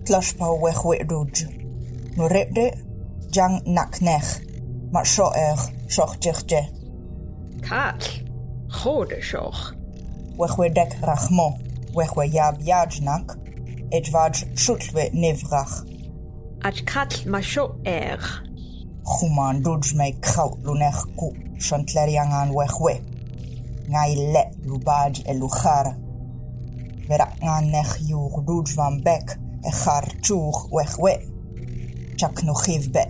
Tlash pa wech we rwj. Nw repde, jang nac nech. Ma sio eich, sioch jech je. Call. Chod y sioch. Wech we dec rachmo. Wech we yab yaj nac. Edvaj siwtlwe nefrach. Ad call ma sio eich. Chwman rwj mei crawt lwnech gw. Siantleriangan wech we. Ngai le lwbad e lwchara. Verakngan nech yuch dood van bek. E char chuch wechwe. Chak no chiv be.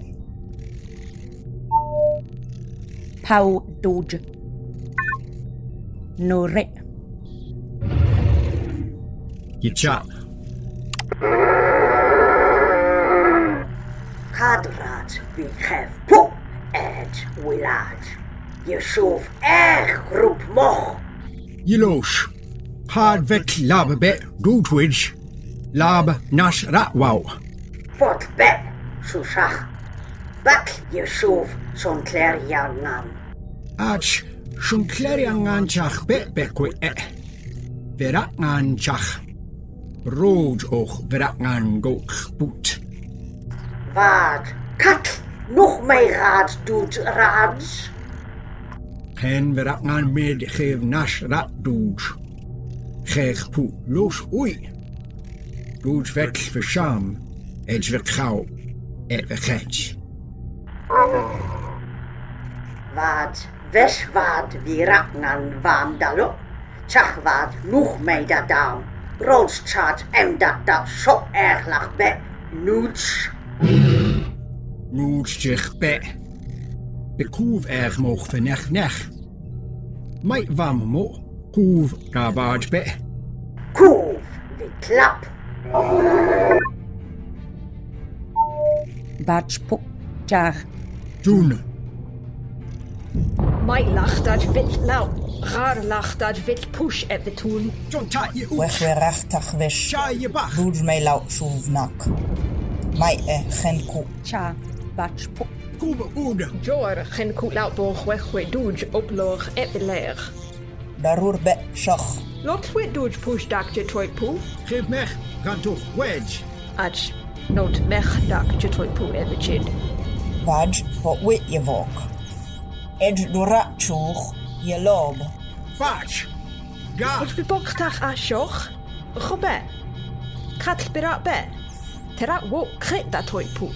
Pau Doj. No re. Je chat. Kadraad wie geef poep et wilaat. Je schoof erg roep moch. Je loos. Hard vet labe be doodwidge. Labe nash ratwau. Wat be, susach. Bak je schoof zo'n klaar jangan. Ach, shun kleriangan chach be bekwe e. Verakngan chach. Rood och verakngan goch boet. Wat, kat, nog mij raad doet raad. Hen verakngan med geef nash rat dood. Geeg poe los oei. Dood vet verscham. Edge vet gauw. Et vegetj. Wat, wes wat wie raknan waam dalo. Tjach wat, nog mij dat down. Roodschat en dat dat zo erg lag be. Noets. Nood zich be. De koef erg moog vernech nech. Mij wam mo. Koef gabaaj be. Koef, wie klap. Batchpo. Jar. Doen. Mai lach dat wit lau. Raar lach dat wit push even toen. John tat je Wechwe rachtach wish. Sha je bach. Dood me lau shuv Mai e gen ku. Cha. Batchpo. Koebe oede. Jor gen koet lau boog wegwe doej oploog even leeg. darwr be sioch. Lot wet dwyd pwys dag je troi pw. Chef mech, gantwch wedge. At not mech dag eh, je troi pw efo chyd. Fad fo wit je vok. Ed dwra trwch je lob. Fach! Ga! Wt fi bochtach a ah, sioch? Chwbe? Cat bira be? Tera wo chet da troi pw.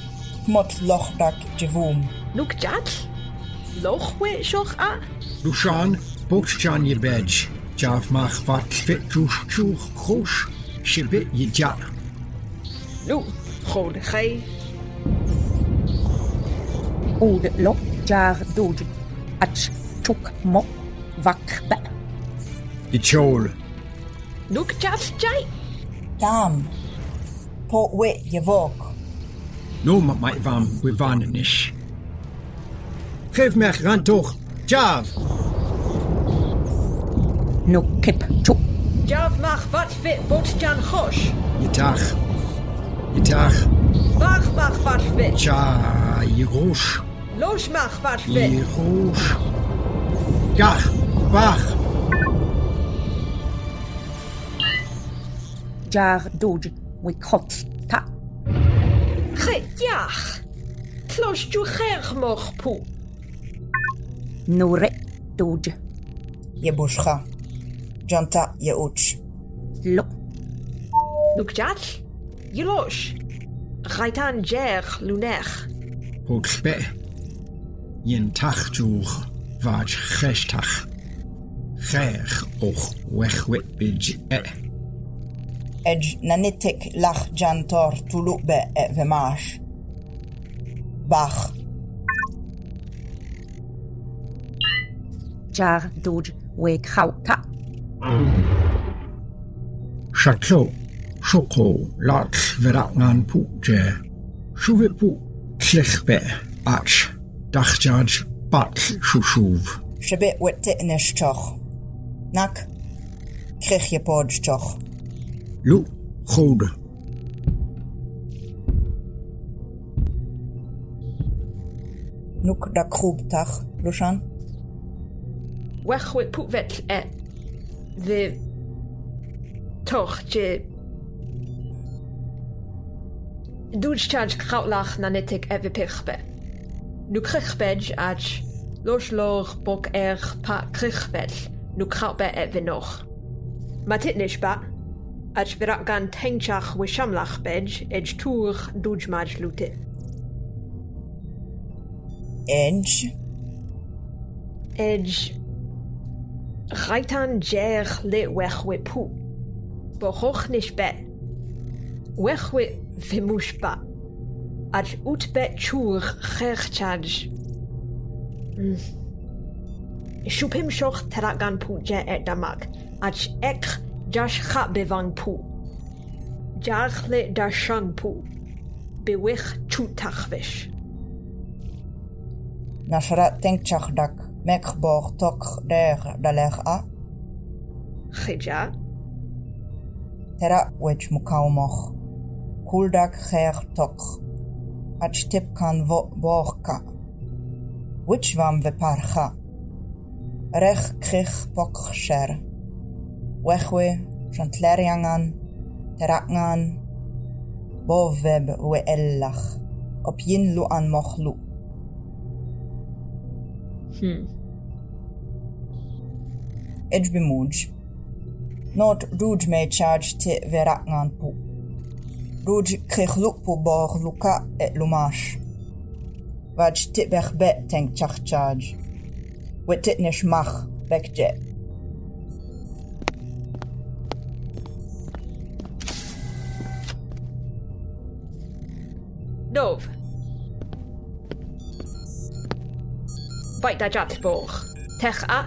Mot loch dag je fwm. Nwg jall? Loch we sioch ah? a? Lwsian? Bocht Jan je bedge. Jaf mach wat fit juch juch chosh. Shibit je ja. Nu, gode gij. Oud lo jar dood. Ach tuk mo vak be. Je chol. Nuk jatl jai. Dam. Po we je vok. No mat my vam we vanenish. Geef me ran toch. Jav. No kip tuk. Jav mach wat fit bot jan chosh. Je tag. Je tag. Wach mach wat fit. Cha, je roos. Los mach wat Je fit. roos. Gach. Wach. Jar dood. We kot ta. Ge jach. Tlos ju gerg moch pu. No re dood. Je bushcha. Janta je uch. Lo. Nuk jatl. Je los. Gaitan jer lunech. Spe. Jen tag juch. Vaj geshtag. Ger och wegwit bidge e. Edge nanitik lach jantor tulupe e vemash. Bach. Jar dood. We khau Château, Choco, Lats, Verangan, Pute, Shuvipu, Klechpe, Acz, Dachciacz, Pac, Szuszów. Szybie łyty neszczoch. Nak, krychje podczczoch. Lu, chód. Nuk da krub krubtach, Luszan? Łechły puwetl et. Fy... Toch, je... Dwi'n siarad crawlach na netig efo pirchbe. Nw crichbed at loch loch bog erch pa crichbell nw crawbe efo noch. Mae titnish ba, at byrach gan tengchach wysiamlach bed edge tŵr dwi'n mad lwte. Edge? Edge غيتان جيغ لي وخوي بو بوخوخ نشبع وخوي في مشبع أج أتبع تشور خير تشاج شوبم شوخ تراغان بو جاء دماغ أج إكر جاش خاب بفان بو جاغ لي داشان بو بوخ تشو تخفش نشرة تنك تشخدك Mekbor Tokrer Daler'a Khidja. Tera Wech Mukaumoch Kuldak Her Toch Achtipkan Borka Wichwam Veparcha Rech Krich Poksher Wechwe Chantleriangan Terakngan Boweb Weellach Opjin Luan Mochlu Hmm. Edgebimuj. Not Ruj may charge te veraknanpu. Ruj krechlupu bor luka et lumash. Vaj te berbe tank chach charge. Wet it nishmach bekje. Dove. Baitdajat Bor. Tech A.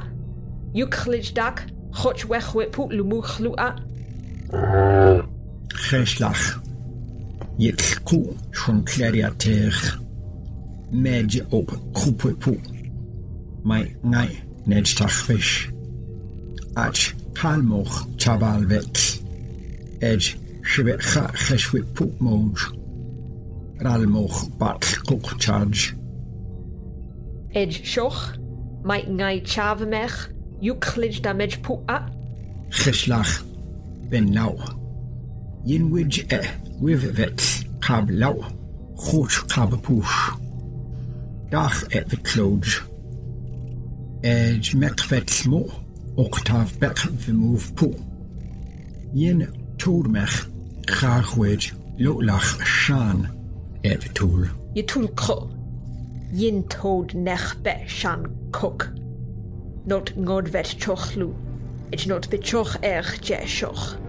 Yukhlidjdak. Chochwechwiput Lumuchlu'a. Geslag. Yikku. Shunklariater. Medje op. Koepupu. Mai ngai. Nedstachfish. Ach. Halmoch. Chabalvet. Edge. Shibetcha. Geschwiput Moj. Ralmoch. Bat. Kokcharge. Edge Shoch, Mai Ngai Chavmech, Yuklij Damej Pu'a. Chislach, Ben Lau. Yinwij E, Wivet, Kab Lau, Chuch Kab Push. Dach Et Vitloj. Edge Mekvet Smo, Oktav Bek Vimov Pu. Yin Todmech, Krachwej, Lolach Shan, Et Vitul. Yitul Kro. Yintod nechbe shan cook. Not ngodvet chochlu, it not bichoch er jeshoch.